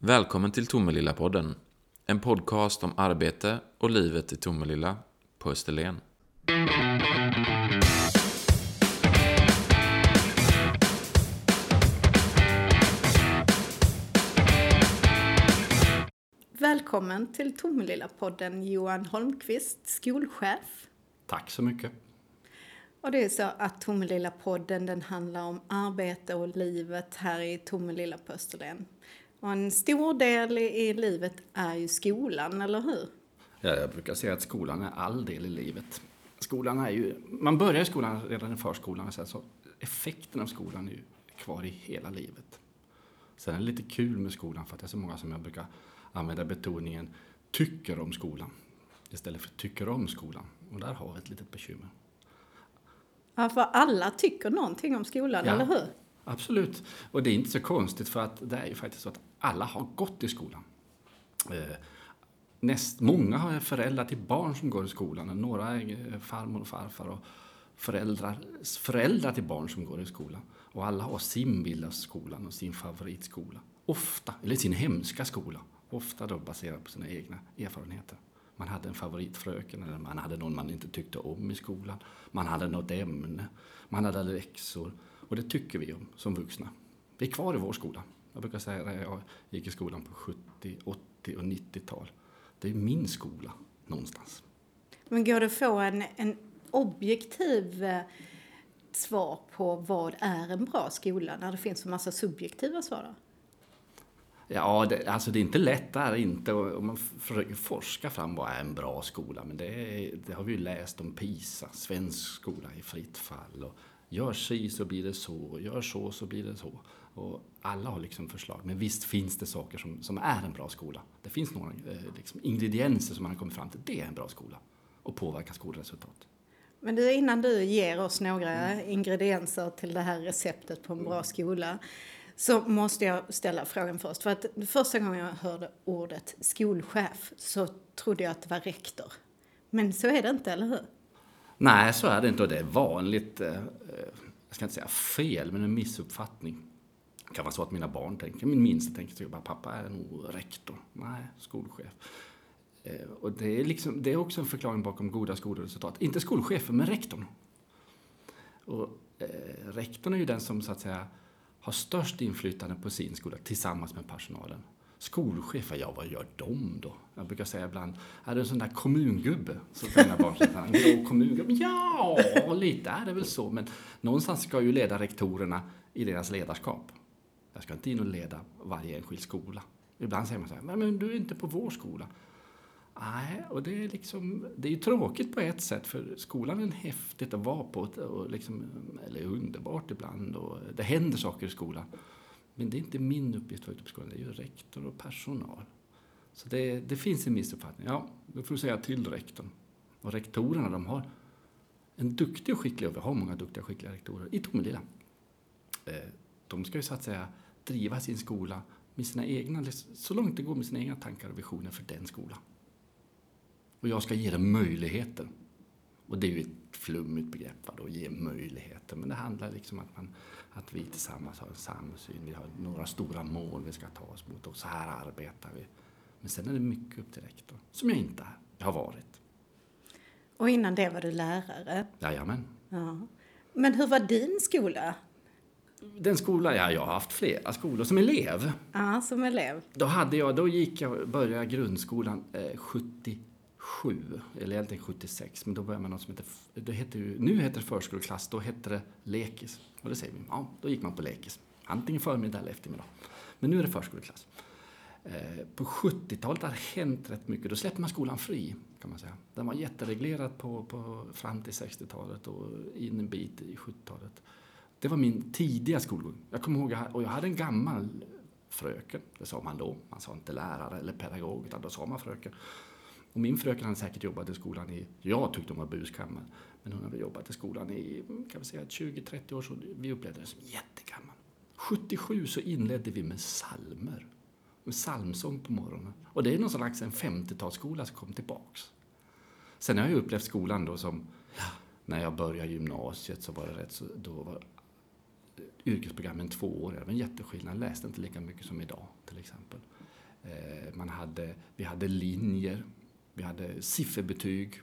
Välkommen till Tomelilla-podden. En podcast om arbete och livet i Tomelilla på Österlen. Välkommen till Tomelilla-podden Johan Holmqvist, skolchef. Tack så mycket. Och det är så att Tomelilla-podden den handlar om arbete och livet här i Tomelilla på Österlen. Och en stor del i livet är ju skolan, eller hur? Ja, jag brukar säga att skolan är all del i livet. Skolan är ju, man börjar i skolan redan i förskolan, sen så effekten av skolan är ju kvar i hela livet. Sen är det lite kul med skolan för att det är så många som jag brukar använda betoningen tycker om skolan istället för tycker om skolan. Och där har vi ett litet bekymmer. Ja, för alla tycker någonting om skolan, Ja. eller hur? Absolut. Och det är inte så konstigt för att det är ju faktiskt så att alla har gått i skolan. Eh, näst, många har föräldrar till barn som går i skolan. Några är eh, farmor och farfar och föräldrar, föräldrar till barn som går i skolan. Och alla har sin bild av skolan och sin favoritskola. Ofta, eller sin hemska skola. Ofta då baserat på sina egna erfarenheter. Man hade en favoritfröken eller man hade någon man inte tyckte om i skolan. Man hade något ämne, man hade läxor. Och det tycker vi om som vuxna. Vi är kvar i vår skola. Jag brukar säga att jag gick i skolan på 70, 80 och 90-tal. Det är min skola någonstans. Men går det att få en, en objektiv eh, svar på vad är en bra skola när det finns en massa subjektiva svar? Ja, det, alltså det är inte lätt där inte. Och och man försöker forska fram vad är en bra skola. Men det, är, det har vi ju läst om PISA, svensk skola i fritt fall. Och gör si så blir det så, gör så så blir det så. Och alla har liksom förslag. Men visst finns det saker som, som är en bra skola. Det finns några eh, liksom ingredienser som man har kommit fram till. Det är en bra skola. Och påverkar skolresultat. Men du, innan du ger oss några ingredienser till det här receptet på en bra skola så måste jag ställa frågan först. För att första gången jag hörde ordet skolchef så trodde jag att det var rektor. Men så är det inte, eller hur? Nej, så är det inte och det är vanligt, eh, jag ska inte säga fel, men en missuppfattning. Det kan vara så att mina barn tänker, min minsta tänker att pappa är nog rektor. Nej, skolchef. Eh, Och det är, liksom, det är också en förklaring bakom goda skolresultat. Inte skolchefen, men rektorn. Och, eh, rektorn är ju den som så att säga har störst inflytande på sin skola tillsammans med personalen. Skolchefer, ja vad gör de då? Jag brukar säga ibland, är du en sån där kommungubbe? Så kan mina barn en grå kommungubbe. Ja, lite är det väl så. Men någonstans ska ju leda rektorerna i deras ledarskap. Jag ska inte in och leda varje enskild skola. Ibland säger man så här, men du är inte på vår skola. Nej, och det är, liksom, det är ju tråkigt på ett sätt för skolan är häftigt att vara på och liksom, eller underbart ibland och det händer saker i skolan. Men det är inte min uppgift att vara ute på skolan, det är ju rektor och personal. Så det, det finns en missuppfattning. Ja, då får du säga till rektorn. Och rektorerna, de har en duktig och skicklig, och vi har många duktiga och skickliga rektorer i Tomelilla. Eh, de ska ju så att säga driva sin skola med sina egna, liksom, så långt det går med sina egna tankar och visioner för den skolan. Och jag ska ge dem möjligheter. Och det är ju ett flummigt begrepp, va, då, ge möjligheter. Men det handlar liksom om att, man, att vi tillsammans har en samsyn. Vi har några stora mål vi ska ta oss mot och så här arbetar vi. Men sen är det mycket upp till rektorn, som jag inte har varit. Och innan det var du lärare. Jajamän. Ja. Men hur var din skola? Den skola, ja, jag har haft flera skolor som elev. Ja, som elev. Då, hade jag, då gick jag, började jag grundskolan eh, 77, eller egentligen 76, men då började man något som heter, det heter ju, nu heter det förskoleklass, då hette det lekis. Och det säger vi, ja, då gick man på lekis. Antingen förmiddag eller eftermiddag. Men nu är det förskoleklass. Eh, på 70-talet har det hänt rätt mycket. Då släppte man skolan fri, kan man säga. Den var jättereglerad på, på, fram till 60-talet och in en bit i 70-talet. Det var min tidiga skolgång. Jag kommer ihåg, och jag hade en gammal fröken, det sa man då. Man sa inte lärare eller pedagog, utan då sa man fröken. Och min fröken hade säkert jobbat i skolan i, jag tyckte hon var buskammel, men hon hade jobbat i skolan i, kan vi säga 20-30 år, så vi upplevde det som jättegammal. 77 så inledde vi med salmer, med psalmsång på morgonen. Och det är någon slags en 50-talsskola som kom tillbaks. Sen har jag upplevt skolan då som, när jag började gymnasiet så var det rätt så, då var yrkesprogrammen tvååriga. Det var en jätteskillnad. Jag läste inte lika mycket som idag till exempel. Eh, man hade, vi hade linjer, vi hade sifferbetyg.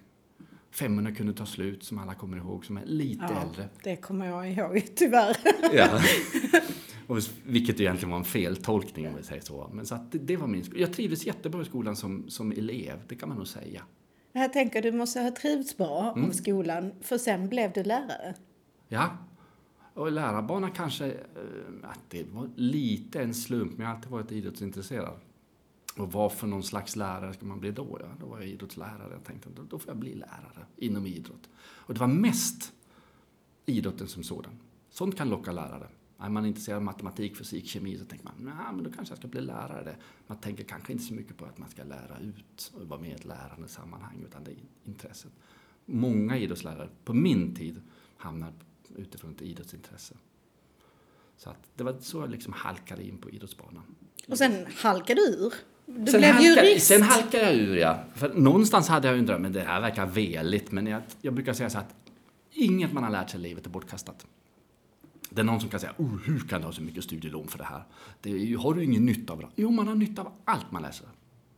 Femmorna kunde ta slut, som alla kommer ihåg, som är lite Ja, äldre. det kommer jag ihåg tyvärr. Ja. Och, vilket egentligen var en feltolkning om vi säger så. Men så att det, det var min skola. Jag trivdes jättebra i skolan som, som elev, det kan man nog säga. Jag tänker du måste ha trivts bra Mm. skolan, för sen blev du lärare. Ja. Och lärarbanan kanske, att det var lite en slump, men jag har alltid varit idrottsintresserad. Och vad för någon slags lärare ska man bli då? Ja, då var jag idrottslärare. Jag tänkte då, då får jag bli lärare inom idrott. Och det var mest idrotten som sådan. Sånt kan locka lärare. Är man intresserad av matematik, fysik, kemi så tänker man, nej men då kanske jag ska bli lärare. Man tänker kanske inte så mycket på att man ska lära ut och vara med i ett lärande sammanhang, utan det är intresset. Många idrottslärare på min tid hamnar utifrån ett idrottsintresse. Så att det var så jag liksom halkade in på idrottsbanan. Och sen halkade du ur. Du sen blev halkade, jurist. Sen halkade jag ur, ja. För någonstans hade jag ju en dröm, men det här verkar veligt. Men jag, jag brukar säga så att inget man har lärt sig i livet är bortkastat. Det är någon som kan säga, oh, hur kan du ha så mycket studielån för det här? Det är, har du ingen nytta av det? Jo, man har nytta av allt man läser.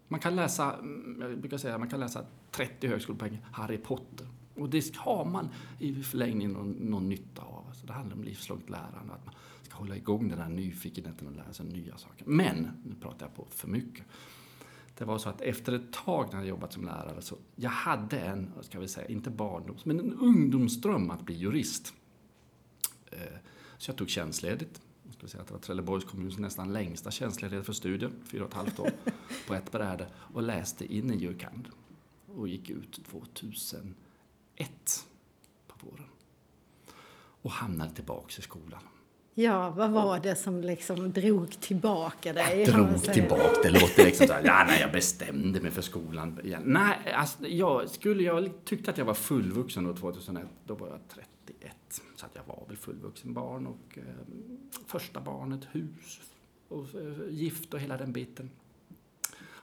Man kan läsa, mm, jag brukar säga, man kan läsa 30 högskolepoäng Harry Potter. Och det har man i förlängningen någon, någon nytta av. Alltså det handlar om livslångt lärande, att man ska hålla igång den här nyfikenheten och lära sig nya saker. Men, nu pratar jag på för mycket. Det var så att efter ett tag när jag jobbat som lärare så jag hade en, ska vi säga, inte barndoms, men en ungdomsdröm att bli jurist. Eh, så jag tog tjänstledigt. Jag vi säga att det var Trelleborgs kommuns nästan längsta tjänstledighet för studier, fyra och ett halvt år, på ett bräde och läste in en jurkand och gick ut 2000. 2001 på våren. Och hamnade tillbaks i skolan. Ja, vad var det som liksom drog tillbaka dig? Jag drog tillbaka, det låter liksom så här, ja, nej, jag bestämde mig för skolan igen. Nej, alltså, jag, skulle jag tyckte att jag var fullvuxen då 2001, då var jag 31. Så att jag var väl fullvuxen barn och eh, första barnet, hus och eh, gift och hela den biten.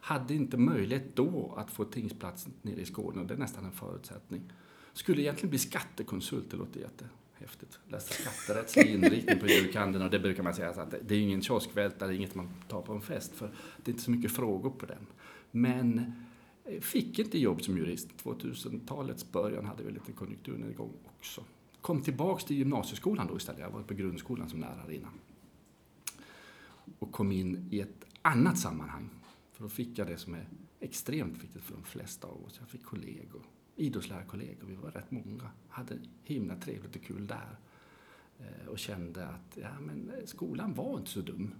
Hade inte möjlighet då att få tingsplats nere i Skåne, och det är nästan en förutsättning. Skulle egentligen bli skattekonsult, det låter jättehäftigt. Läsa skatterättslig inriktning på jurkanden och det brukar man säga att det- är ingen kioskvältare, det är inget man tar på en fest för det är inte så mycket frågor på den. Men eh, fick inte jobb som jurist. 2000-talets början hade vi lite konjunkturnedgång också. Kom tillbaks till gymnasieskolan då istället. Jag var på grundskolan som lärare innan. Och kom in i ett annat sammanhang. För då fick jag det som är extremt viktigt för de flesta av oss. Jag fick kollegor, idrottslärarkollegor. Vi var rätt många. Hade himla trevligt och kul där. Eh, Och kände att ja, men skolan var inte så dum.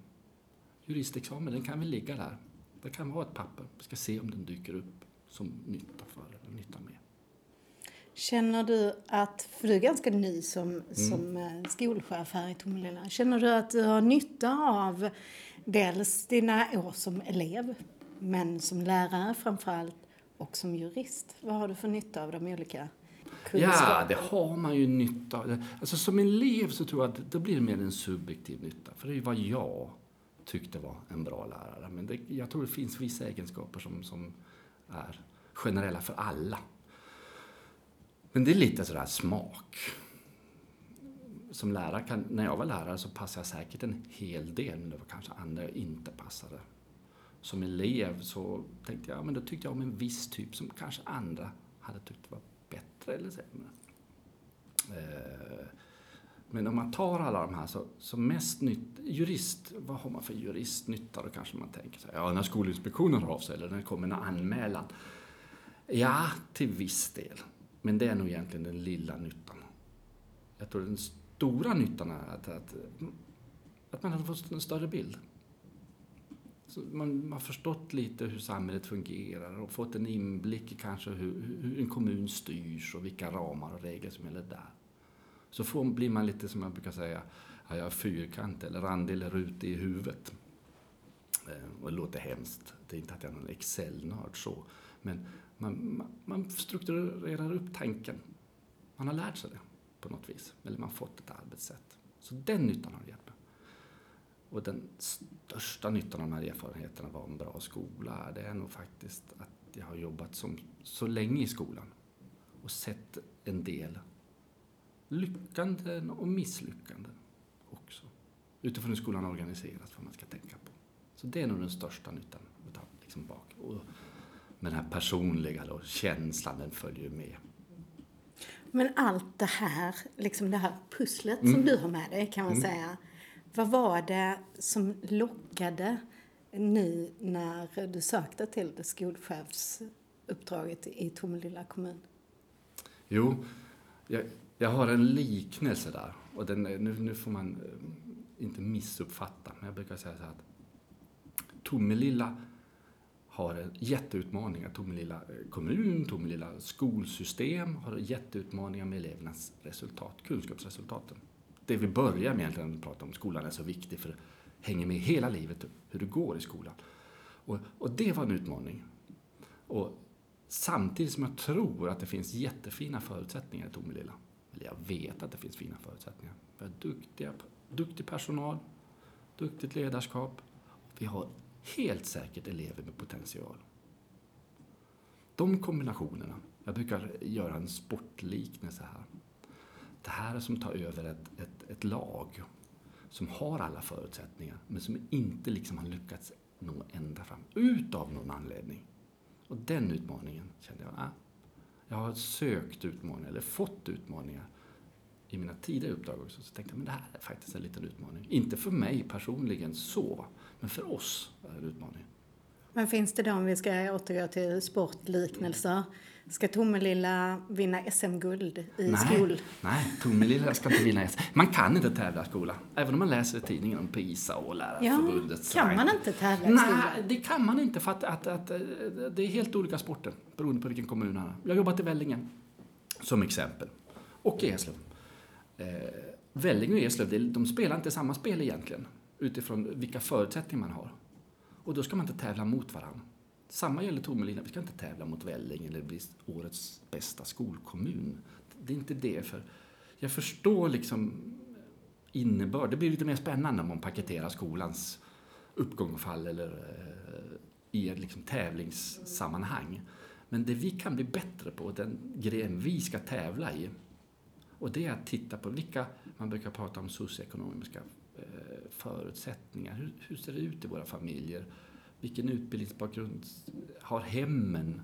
Juristexamen, den kan väl ligga där. Det kan vara ett papper. Vi ska se om den dyker upp som nytta för eller nytta med. Känner du att, för du är ganska ny som, Mm. som eh, skolchef här i Tomelilla, känner du att du har nytta av dels dina år som elev, men som lärare framförallt, och som jurist? Vad har du för nytta av de olika Ja, kunskaperna? det har man ju nytta av. Alltså som elev så tror jag att det blir mer en subjektiv nytta. För det är ju vad jag tyckte var en bra lärare. Men det, jag tror det finns vissa egenskaper som, som är generella för alla. Men det är lite sådär smak. Som lärare kan, när jag var lärare så passade jag säkert en hel del, men det var kanske andra jag inte passade. Som elev så tänkte jag, ja, men då tyckte jag om en viss typ som kanske andra hade tyckt var bättre eller sämre. Eh, Men om man tar alla de här så, så mest nytt, jurist, vad har man för juristnytta? Då kanske man tänker så här, ja när Skolinspektionen hör av sig eller när det kommer en anmälan. Ja, till viss del. Men det är nog egentligen den lilla nyttan. Jag tror den stora nyttan är att, att, att man har fått en större bild. Så man, man har förstått lite hur samhället fungerar och fått en inblick i kanske hur, hur en kommun styrs och vilka ramar och regler som gäller där. Så får, blir man lite, som jag brukar säga, jag är fyrkant eller randig eller rutig i huvudet. Eh, och det låter hemskt. Det är inte att jag är någon Excel-nörd så. Men man, man, man strukturerar upp tanken. Man har lärt sig det på något vis. Eller man har fått ett arbetssätt. Så den nyttan har det gett mig. Och den största nyttan av de här erfarenheterna av en bra skola, det är nog faktiskt att jag har jobbat som, så länge i skolan och sett en del lyckanden och misslyckanden också. Utifrån hur skolan organiseras, vad man ska tänka på. Så det är nog den största nyttan utav liksom bak. Och med den här personliga då, känslan, den följer med. Men allt det här, liksom det här pusslet Mm. som du har med dig kan man säga. Vad var det som lockade nu när du sökte till det skolchefsuppdraget i Tomelilla kommun? Jo, jag, jag har en liknelse där. Och den, nu, nu får man eh, inte missuppfatta, men jag brukar säga så här att Tomelilla har en jätteutmaningar. Tomelilla eh, kommun, Tomelilla skolsystem har jätteutmaningar med elevernas resultat, kunskapsresultaten. Det vi börjar med egentligen att prata om skolan är så viktig för det hänger med hela livet hur det går i skolan. Och, och det var en utmaning. Och samtidigt som jag tror att det finns jättefina förutsättningar i Tomelilla. Eller jag vet att det finns fina förutsättningar. Vi har duktiga, duktig personal, duktigt ledarskap. Vi har helt säkert elever med potential. De kombinationerna, jag brukar göra en sportliknelse här. Det här är som tar över ett, ett, ett lag som har alla förutsättningar men som inte liksom har lyckats nå ända fram utav någon anledning. Och den utmaningen kände jag, ah, jag har sökt utmaningar, eller fått utmaningar i mina tidigare uppdrag också. Så tänkte jag, men det här är faktiskt en liten utmaning. Inte för mig personligen så, men för oss är det en utmaning. Men finns det då, om vi ska återgå till sportliknelser, ska Tomelilla vinna SM-guld i nej, skol? nej, Tomelilla ska inte vinna SM. Man kan inte tävla i skola. Även om man läser i tidningen om PISA och Ja, Lärarförbundets kan man inte tävla i skolan? Nej, det kan man inte för att, att, att, eh, det är helt olika sporter beroende på vilken kommun man är. Jag har jobbat i Vellinge som exempel. Och i Eslöv. Eh, Vellinge och Eslöv, de spelar inte samma spel egentligen utifrån vilka förutsättningar man har. Och då ska man inte tävla mot varandra. Samma gäller Tomelilla, vi ska inte tävla mot Vellinge eller bli årets bästa skolkommun. Det är inte det, för jag förstår liksom innebörd. Det blir lite mer spännande om man paketerar skolans uppgång och fall eller eh, i ett liksom tävlingssammanhang. Men det vi kan bli bättre på, den gren vi ska tävla i, och det är att titta på vilka, man brukar prata om socioekonomiska förutsättningar. Hur, hur ser det ut i våra familjer? Vilken utbildningsbakgrund har hemmen?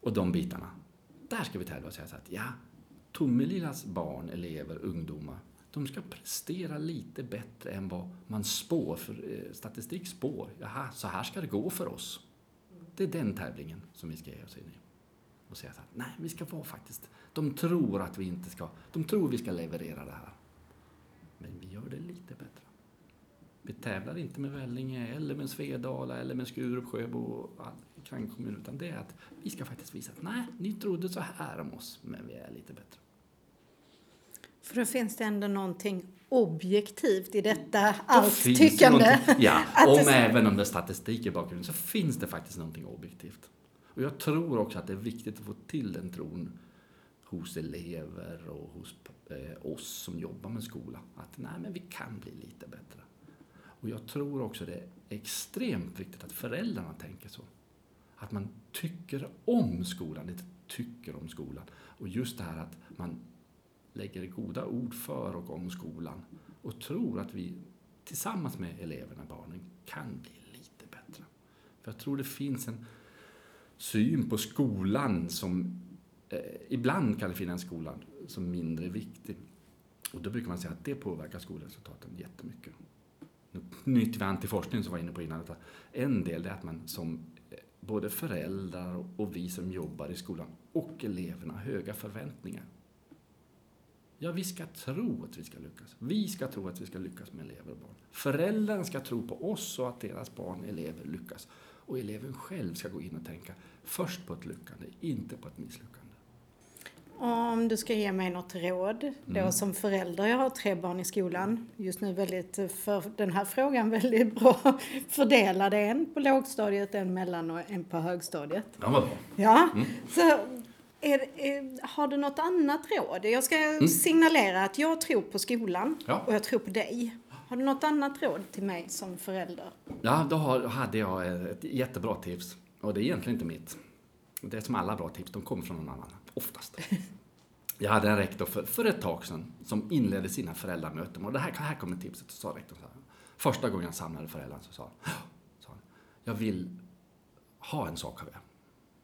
Och de bitarna. Där ska vi tävla och säga så att ja, Tomelillas barn, elever, ungdomar, de ska prestera lite bättre än vad man spår, för eh, statistik spår. Jaha, så här ska det gå för oss. Det är den tävlingen som vi ska ge oss in i. Och säga så här, nej, vi ska vara faktiskt, de tror att vi inte ska, de tror vi ska leverera det här. Gör det lite bättre. Vi tävlar inte med Vellinge eller med Svedala eller med Skurup, Sjöbo och all kranskommun, utan det är att vi ska faktiskt visa att nej, ni trodde så här om oss, men vi är lite bättre. För då finns det ändå någonting objektivt i detta allt tyckande. Ja, om även om det är statistik i bakgrunden så finns det faktiskt någonting objektivt. Och jag tror också att det är viktigt att få till den tron hos elever och hos Eh, oss som jobbar med skola. Att nej, men vi kan bli lite bättre. Och jag tror också det är extremt viktigt att föräldrarna tänker så. Att man tycker om skolan, inte tycker om skolan. Och just det här att man lägger goda ord för och om skolan och tror att vi tillsammans med eleverna, barnen, kan bli lite bättre. För jag tror det finns en syn på skolan som eh, ibland kan det finnas skolan som mindre viktig. Och då brukar man säga att det påverkar skolresultaten jättemycket. Nu knyter vi an till forskningen som var inne på innan. Detta. en del är att man som eh, både föräldrar och vi som jobbar i skolan och eleverna har höga förväntningar. Ja, vi ska tro att vi ska lyckas. Vi ska tro att vi ska lyckas med elever och barn. Föräldrarna ska tro på oss och att deras barn, elever, lyckas. Och eleven själv ska gå in och tänka först på ett lyckande, inte på ett misslyckande. Om du ska ge mig något råd då Mm. som förälder, jag har tre barn i skolan, just nu väldigt, för den här frågan väldigt bra fördelad, en på lågstadiet, en mellan och en på högstadiet. Ja, vad bra. Ja, Mm. så är, är, har du något annat råd? Jag ska signalera att jag tror på skolan Mm. Ja. och jag tror på dig. Har du något annat råd till mig som förälder? Ja, då hade jag ett jättebra tips. Och det är egentligen inte mitt. Det är som alla bra tips, de kommer från någon annan. Oftast. Jag hade en rektor för, för ett tag sedan som inledde sina föräldramöten. Och det här, här kommer tipset. Sa rektorn så här. Första gången jag samlade föräldrarna så sa han, sa han jag vill ha en sak av er.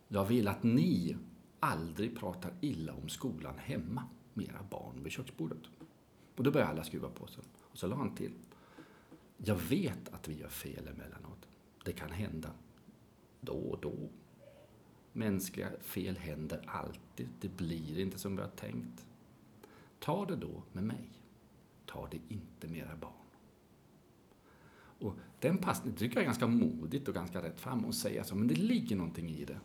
Jag vill att ni aldrig pratar illa om skolan hemma med era barn vid köksbordet. Och då började alla skruva på sig. Och så la han till. Jag vet att vi gör fel emellanåt. Det kan hända. Då och då. Mänskliga fel händer alltid. Det blir inte som vi har tänkt. Ta det då med mig. Ta det inte med era barn. Och den passningen tycker jag är ganska modigt och ganska rätt fram att säga så, men det ligger någonting i det.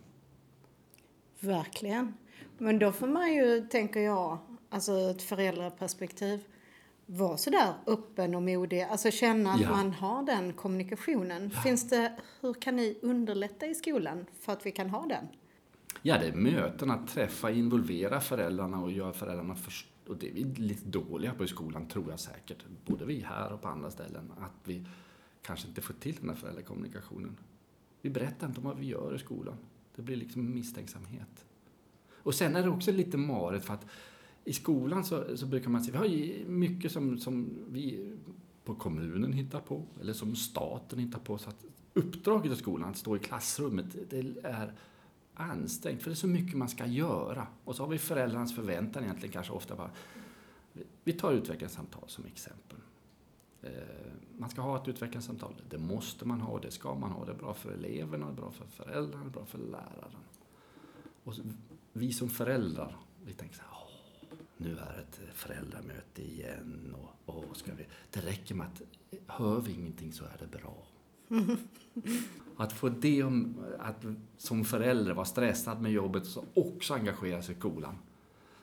Verkligen. Men då får man ju, tänker jag, alltså ett föräldraperspektiv, vara sådär öppen och modig. Alltså känna att Ja. man har den kommunikationen. Finns det, hur kan ni underlätta i skolan för att vi kan ha den? Ja, det är möten, att träffa, involvera föräldrarna och göra föräldrarna förstå. Och det är vi lite dåliga på i skolan, tror jag säkert. Både vi här och på andra ställen. Att vi kanske inte får till den här föräldrakommunikationen. Vi berättar inte om vad vi gör i skolan. Det blir liksom misstänksamhet. Och sen är det också lite marigt för att i skolan så, så brukar man säga, vi har ju mycket som, som vi på kommunen hittar på, eller som staten hittar på. Så att uppdraget i skolan, att stå i klassrummet, det är ansträngt, för det är så mycket man ska göra. Och så har vi föräldrarnas förväntan egentligen kanske ofta bara, vi tar utvecklingssamtal som exempel. Eh, man ska ha ett utvecklingssamtal. Det måste man ha, det ska man ha. Det är bra för eleverna, det är bra för föräldrarna, det är bra för läraren. Och vi som föräldrar, vi tänker så här, nu är det ett föräldramöte igen och, och ska vi... Det räcker med att hör vi ingenting så är det bra. Att få det om, att som förälder vara stressad med jobbet och så också engagera sig i skolan.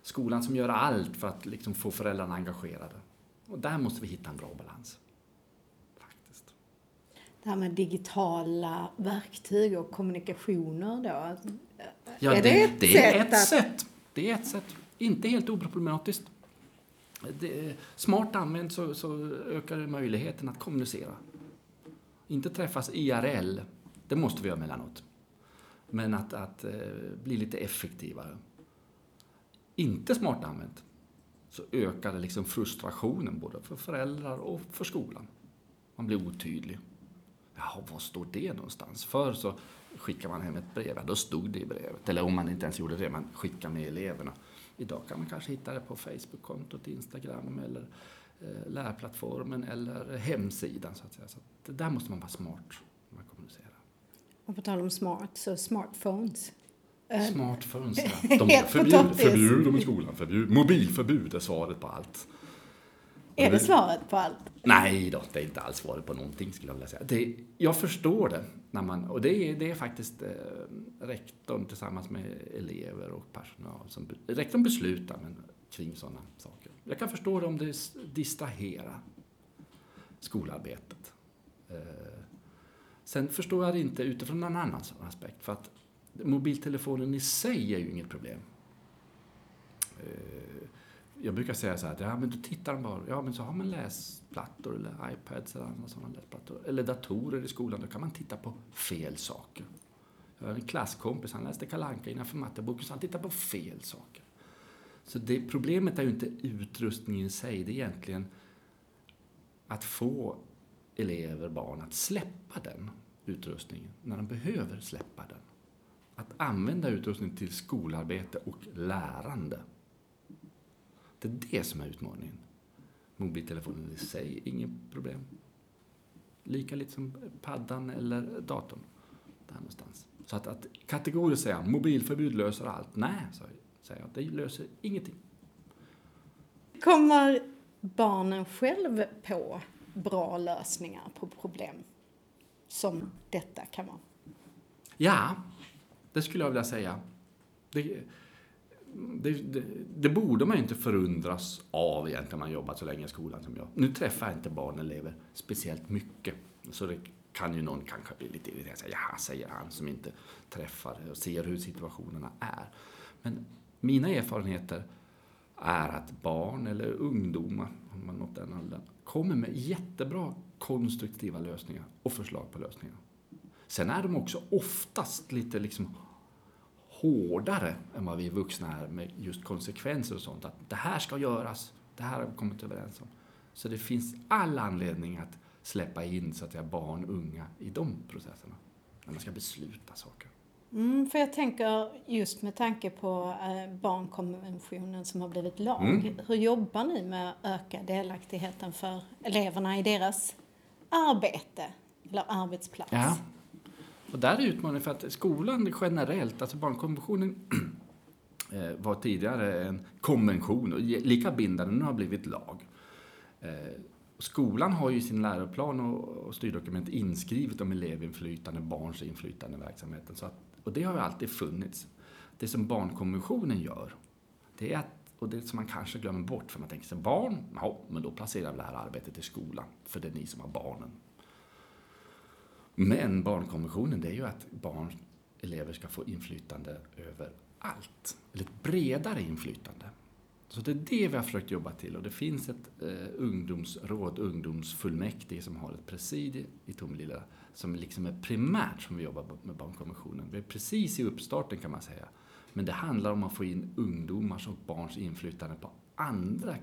Skolan som gör allt för att liksom få föräldrarna engagerade. Och där måste vi hitta en bra balans. Faktiskt. Det här med digitala verktyg och kommunikationer då. Ja, Är det, det ett det är ett att- sätt. Det är ett sätt. Inte helt oproblematiskt. Det, smart använt så, så ökar det möjligheten att kommunicera. Inte träffas IRL, det måste vi göra emellanåt. Men att, att eh, bli lite effektivare. Inte smart använt så ökar det liksom frustrationen både för föräldrar och för skolan. Man blir otydlig. Jaha, var står det någonstans? Förr så skickade man hem ett brev, ja, då stod det i brevet. Eller om man inte ens gjorde det, man skickade med eleverna. Idag kan man kanske hitta det på Facebook-kontot, Instagram eller eh, lärplattformen eller hemsidan. Så att säga. Så att där måste man vara smart när man kommunicerar. Och på tal om smart, så smartphones. Smartphones, ja. De förbjud, förbjud dem i skolan. Förbjud, mobilförbud är svaret på allt. Är det svaret på allt? Nej då, det är inte alls svaret på någonting skulle jag vilja säga. Det, jag förstår det. När man, och det är, det är faktiskt eh, rektorn tillsammans med elever och personal som rektorn beslutar men, kring sådana saker. Jag kan förstå det om det distraherar skolarbetet. Eh, sen förstår jag det inte utifrån en annan aspekt. För att mobiltelefonen i sig är ju inget problem. Eh, jag brukar säga så här, att, ja men då tittar de bara, ja men så har man läsplattor eller iPads eller andra sådana läsplattor, eller datorer i skolan, då kan man titta på fel saker. Jag har en klasskompis, han läste Kalle Anka innanför matteboken, så han tittar på fel saker. Så det, problemet är ju inte utrustningen i sig, det är egentligen att få elever, barn, att släppa den utrustningen när de behöver släppa den. Att använda utrustningen till skolarbete och lärande. Det är det som är utmaningen. Mobiltelefonen i sig, inget problem. Lika lite som paddan eller datorn. Där någonstans. Så att, att kategoriskt säga mobilförbud löser allt. Nej, sa jag säger jag. Det löser ingenting. Kommer barnen själv på bra lösningar på problem som detta kan vara? Ja, det skulle jag vilja säga. Det, det, det, det borde man ju inte förundras av egentligen om man jobbat så länge i skolan som jag. Nu träffar jag inte barn och elever speciellt mycket. Så det kan ju någon kanske bli lite irriterad. Säga, Jaha, säger han som inte träffar och ser hur situationerna är. Men mina erfarenheter är att barn eller ungdomar, om man nått den åldern, kommer med jättebra konstruktiva lösningar och förslag på lösningar. Sen är de också oftast lite liksom hårdare än vad vi vuxna är med just konsekvenser och sånt. Att det här ska göras, det här har vi kommit överens om. Så det finns all anledning att släppa in så att säga, barn, unga i de processerna. när man ska besluta saker. Mm, för jag tänker just med tanke på eh, barnkonventionen som har blivit lag. Mm. Hur jobbar ni med att öka delaktigheten för eleverna i deras arbete eller arbetsplats? Ja. Och där är utmaningen för att skolan generellt, alltså barnkonventionen eh, var tidigare en konvention och lika bindande, nu har blivit lag. Eh, Skolan har ju i sin läroplan och och styrdokument inskrivet om elevinflytande, barns inflytande i verksamheten. Så att, och det har ju alltid funnits. Det som barnkonventionen gör, det är att, och det som man kanske glömmer bort för man tänker sig barn, ja, men då placerar vi det här arbetet i skolan, för det är ni som har barnen. Men barnkonventionen det är ju att barn, elever ska få inflytande över allt. Eller ett bredare inflytande. Så det är det vi har försökt jobba till och det finns ett eh, ungdomsråd, ungdomsfullmäktige som har ett presidie i Tomelilla som liksom är primärt som vi jobbar med barnkonventionen. Vi är precis i uppstarten kan man säga. Men det handlar om att få in ungdomars och barns inflytande på andra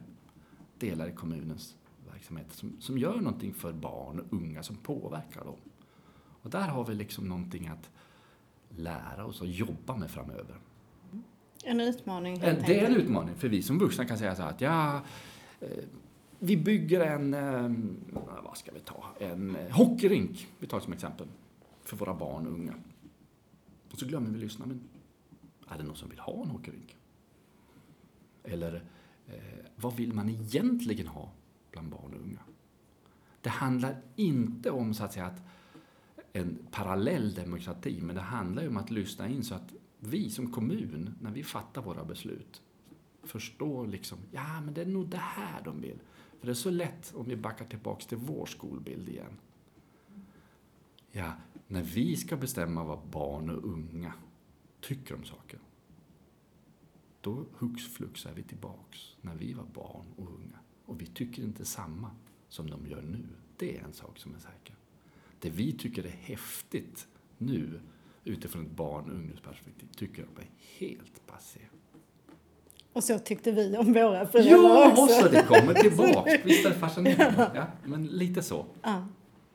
delar i kommunens verksamhet som, som gör någonting för barn och unga som påverkar dem. Och där har vi liksom någonting att lära oss och jobba med framöver. En utmaning helt Det är en enkelt. utmaning, för vi som vuxna kan säga så här att ja, eh, vi bygger en, eh, vad ska vi ta, en eh, hockeyrink, vi tar som exempel, för våra barn och unga. Och så glömmer vi lyssna, men är det någon som vill ha en hockeyrink? Eller eh, vad vill man egentligen ha bland barn och unga? Det handlar inte om så att säga att en parallell demokrati, men det handlar ju om att lyssna in så att vi som kommun, när vi fattar våra beslut, förstår liksom, ja men det är nog det här de vill. För det är så lätt om vi backar tillbaks till vår skolbild igen. Ja, när vi ska bestämma vad barn och unga tycker om saker, då hux flux är vi tillbaks när vi var barn och unga. Och vi tycker inte samma som de gör nu. Det är en sak som är säker. Det vi tycker är häftigt nu, utifrån ett barn och ungdomsperspektiv, tycker de är helt passé. Och så tyckte vi om våra föräldrar Ja, också. så det kommer tillbaks. Visst är det fascinerande? Ja, men lite så. Ja.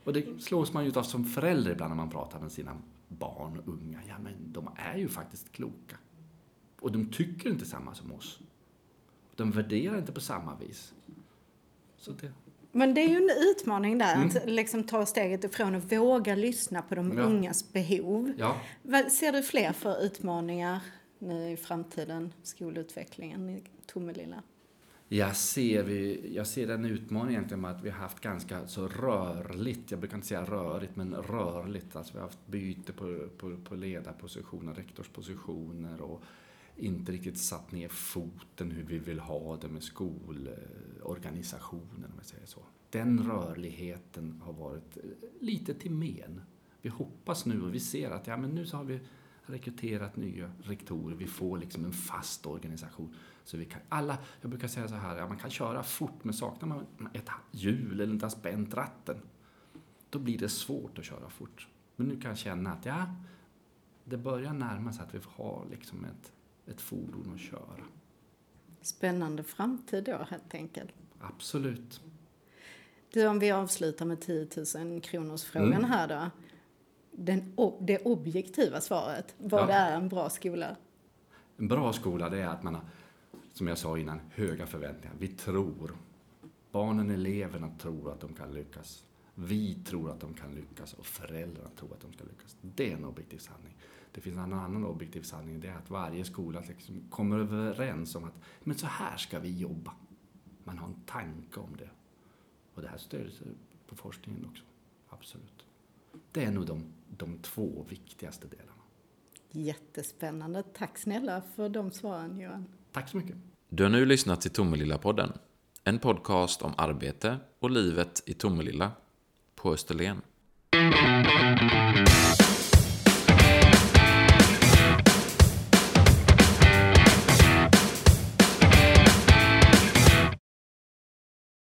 Och det slås man ju av som förälder ibland när man pratar med sina barn och unga. Ja, men de är ju faktiskt kloka. Och de tycker inte samma som oss. De värderar inte på samma vis. Så det, Men det är ju en utmaning där, Mm. att liksom ta steget ifrån och våga lyssna på de Ja. ungas behov. ja, ser du fler för utmaningar nu i framtiden, skolutvecklingen i Tomelilla? Jag ser, vi, jag ser den utmaningen egentligen med att vi har haft ganska så rörligt, jag brukar inte säga rörigt, men rörligt. Alltså vi har haft byte på, på, på ledarpositioner, rektorspositioner och inte riktigt satt ner foten hur vi vill ha det med organisationen, om jag säger så. Den rörligheten har varit eh, lite till men. Vi hoppas nu och vi ser att ja, men nu så har vi rekryterat nya rektorer, vi får liksom en fast organisation. Så vi kan, alla, jag brukar säga så här, ja, man kan köra fort men saknar man ett hjul eller inte har spänt ratten, då blir det svårt att köra fort. Men nu kan jag känna att ja, det börjar närma sig att vi har liksom ett, ett fordon att köra. Spännande framtid då helt enkelt. Absolut. Du, om vi avslutar med 10 000 kronors frågan Mm. här då. Den, det objektiva svaret, vad Ja. är en bra skola? En bra skola det är att man har, som jag sa innan, höga förväntningar. Vi tror. Barnen, eleverna tror att de kan lyckas. Vi tror att de kan lyckas och föräldrarna tror att de ska lyckas. Det är en objektiv sanning. Det finns en annan objektiv sanning, det är att varje skola liksom kommer överens om att men så här ska vi jobba. Man har en tanke om det. Och det här stöds på forskningen också. Absolut. Det är nog de, de två viktigaste delarna. Jättespännande. Tack snälla för de svaren Johan. Tack så mycket. Du har nu lyssnat till Tomelilla-podden. En podcast om arbete och livet i Tomelilla på Österlen.